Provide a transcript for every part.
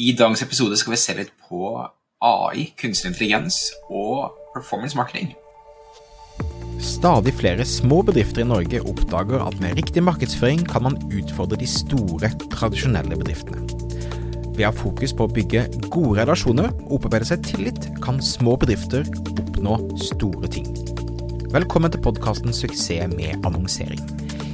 I dagens episode skal vi se litt på AI, kunstig intelligens og performance marketing. Stadig flere små bedrifter i Norge oppdager at med riktig markedsføring kan man utfordre de store, tradisjonelle bedriftene. Ved å ha fokus på å bygge gode relasjoner og opparbeide seg tillit, kan små bedrifter oppnå store ting. Velkommen til podkasten 'Suksess med annonsering'.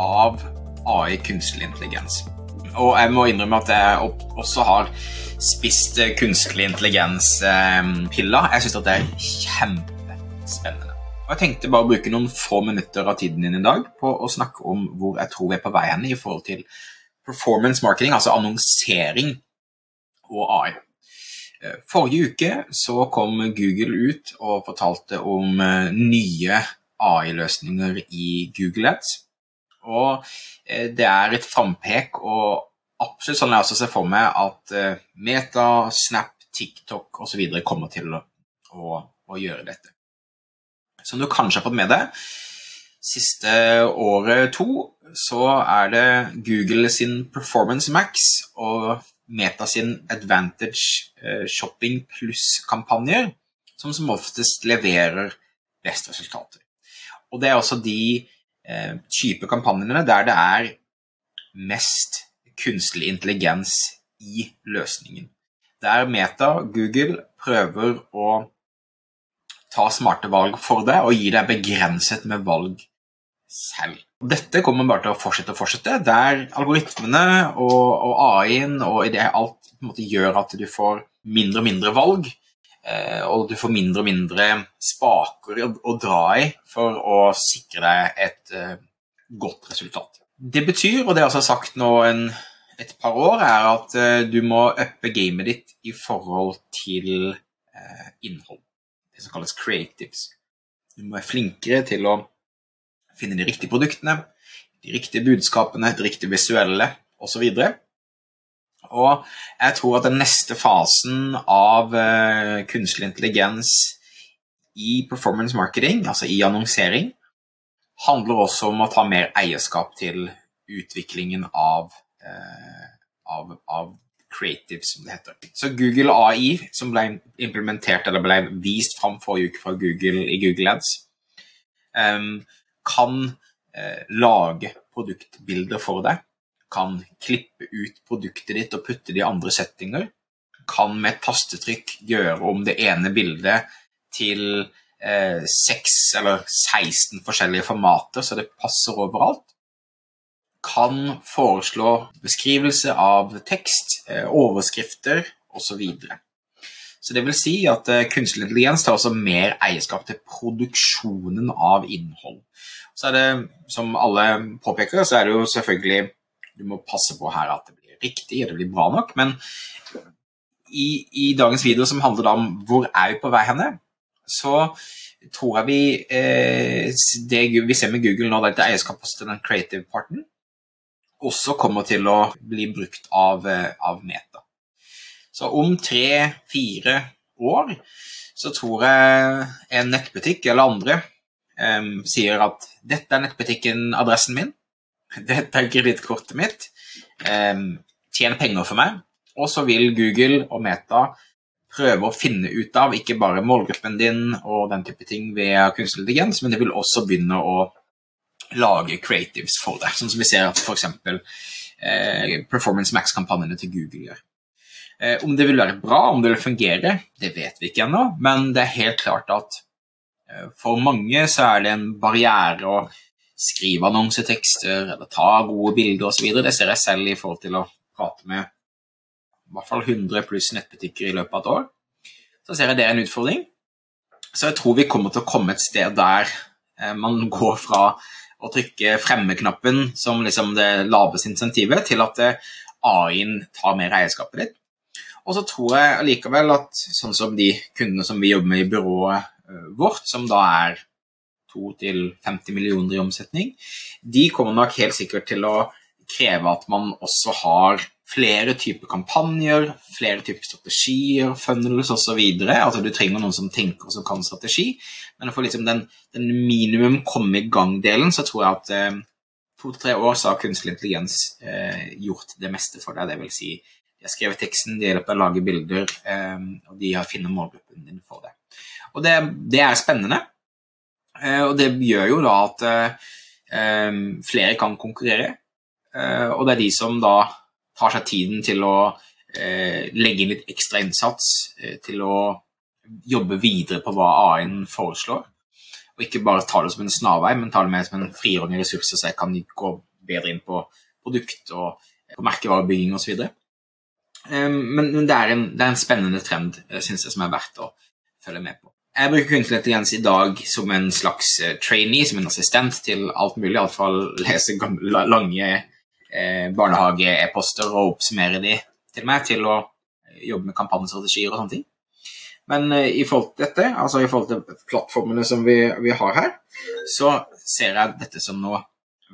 av AI, kunstig intelligens. Og jeg må innrømme at jeg også har spist kunstig intelligens-piller. Jeg syns det er kjempespennende. Og Jeg tenkte bare å bruke noen få minutter av tiden din i dag på å snakke om hvor jeg tror vi er på vei hen i forhold til performance marketing, altså annonsering og AI. Forrige uke så kom Google ut og fortalte om nye AI-løsninger i Google Ads. Og eh, det er et frampek, og absolutt sånn jeg også ser for meg at eh, Meta, Snap, TikTok osv. kommer til å, å, å, gjøre dette. Som du kanskje har fått med deg, siste året to så er det Google sin Performance Max og Meta sin Advantage eh, Shopping Pluss-kampanjer som som oftest leverer best resultater. Og det er også de type kampanjene der det er mest kunstig intelligens i løsningen. Der Meta, Google, prøver å ta smarte valg for deg og gi deg begrenset med valg selv. Dette kommer bare til å fortsette og fortsette, der algoritmene og, og AI-en og alt gjør at du får mindre og mindre valg, Eh, og du får mindre og mindre spaker å dra i for å sikre deg et eh, godt resultat. Det betyr, og det har jeg sagt nå en, et par år, er at eh, du må uppe gamet ditt i forhold til innhold. Det som kalles creatives. Du må være flinkere til å finne de riktige produktene, de riktige budskapene, det riktige visuelle osv. Og jeg tror at den neste fasen av uh, kunstig intelligens i performance marketing, altså i annonsering, handler også om å ta mer eierskap til utviklingen av, uh, av, av creative, som det heter. Så Google AI, som ble implementert eller ble vist fram forrige uke fra Google i Google Ads, um, kan uh, lage produktbilder for deg kan klippe ut produktet ditt og putte det i andre settinger. Kan med et tastetrykk gjøre om det ene bildet til eh, 6 eller 16 forskjellige formater, så det passer overalt. Kan foreslå beskrivelse av tekst, eh, overskrifter osv. Så, det vil si at eh, kunstig intelligens tar også mer eierskap til produksjonen av innhold. Så er det, som alle påpeker, så er det jo selvfølgelig du må passe på her at det blir riktig og det blir bra nok. Men i, i dagens video som handler om hvor er vi på vei henne, så tror jeg vi eh, Det vi ser med Google nå, dette eierskapet den creative parten, også kommer til å bli brukt av, eh, av Meta. Så om tre-fire år så tror jeg en nettbutikk eller andre eh, sier at dette er nettbutikken-adressen min. Dette er kredittkortet mitt. Tjener penger for meg. Og så vil Google og Meta prøve å finne ut av ikke bare målgruppen din og den type ting ved kunstig intelligens, men de vil også begynne å lage creatives for deg, sånn som vi ser at f.eks. Eh, Performance Max-kampanjene til Google gjør. Eh, om det vil være bra, om det vil fungere, det vet vi ikke ennå, men det er helt klart at eh, for mange så er det en barriere å skrive annonsetekster eller ta gode bilder osv. Det ser jeg selv i forhold til å prate med i hvert fall 100 pluss nettbutikker i løpet av et år. Så ser jeg det er en utfordring. Så jeg tror vi kommer til å komme et sted der eh, man går fra å trykke fremme-knappen som liksom det laveste insentivet, til at eh, AI-en tar mer eierskapet ditt. Og så tror jeg allikevel at sånn som de kundene som vi jobber med i byrået eh, vårt, som da er 2-50 millioner i omsetning, de kommer nok helt sikkert til å kreve at man også har flere typer kampanjer, flere typer strategier, funnels osv. Altså du trenger noen som tenker og som kan strategi, men for liksom den, den minimum komme i gang-delen, så tror jeg at eh, to-tre år så har kunstig intelligens eh, gjort det meste for deg. Det vil si, de har skrevet teksten, de hjelper å lage bilder, eh, og de har funnet målgruppen din for det. Og det, det er spennende, og det gjør jo da at eh, eh, flere kan konkurrere, og det er de som da tar seg tiden til å legge inn litt ekstra innsats, til å jobbe videre på hva AI-en foreslår og ikke bare ta det som en snarvei, men ta det med som en frigjøring av ressurser, så jeg kan gå bedre inn på produkt og på merkevarebygging osv. Men det er, en, det er en spennende trend, eh, synes jeg, som er verdt å følge med på. Jeg bruker kunstig intelligens i dag som en slags eh, trainee, som en assistent til alt mulig. Iallfall lese lange eh, barnehage-e-poster og oppsummere de til meg, til å jobbe med kampanjestrategier og sånne ting. Men eh, i forhold til dette, altså i forhold til plattformene som vi, vi, har her, så ser jeg dette som noe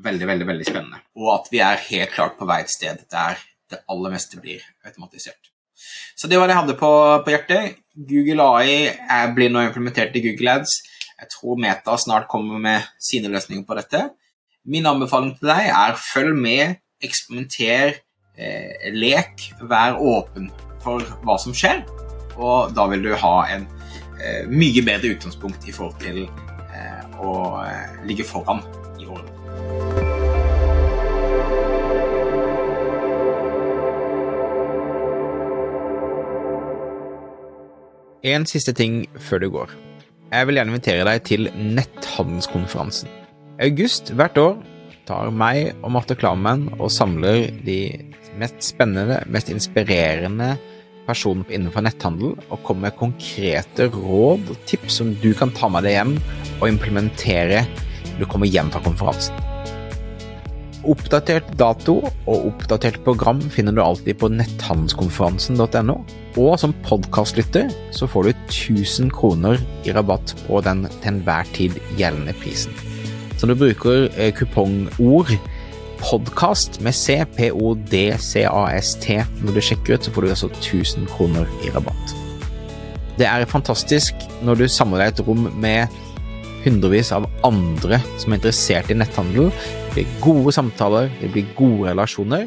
veldig, veldig, veldig spennende. Og at vi er helt klart på vei et sted der det aller meste blir automatisert. Så det var det jeg hadde på, på hjertet. Google AI er, blir nå implementert i Google Ads. Jeg tror Meta snart kommer med sine løsninger på dette. Min anbefaling til deg er følg med, eksperimenter, eh, lek, vær åpen for hva som skjer og da vil du ha en eh, mye bedre utgangspunkt i forhold til eh, å eh, ligge foran i årene. En siste ting før du går. Jeg vil gjerne invitere deg til netthandelskonferansen. August hvert år tar meg og Marte Klammen og samler de mest spennende, mest inspirerende personene innenfor netthandel og kommer med konkrete råd og tips som du kan ta med deg hjem og implementere når du kommer hjem fra konferansen. Oppdatert dato og oppdatert program finner du alltid på netthandelskonferansen.no. Og som podkastlytter så får du 1000 kroner i rabatt på den til enhver tid gjeldende prisen. Så du bruker eh, kupongord podkast med C, P-O-D-C-A-S-T. Når du sjekker ut, så får du altså 1000 kroner i rabatt. Det er fantastisk når du samler deg et rom med hundrevis av andre som er interessert i netthandel. Det blir gode samtaler, det blir gode relasjoner.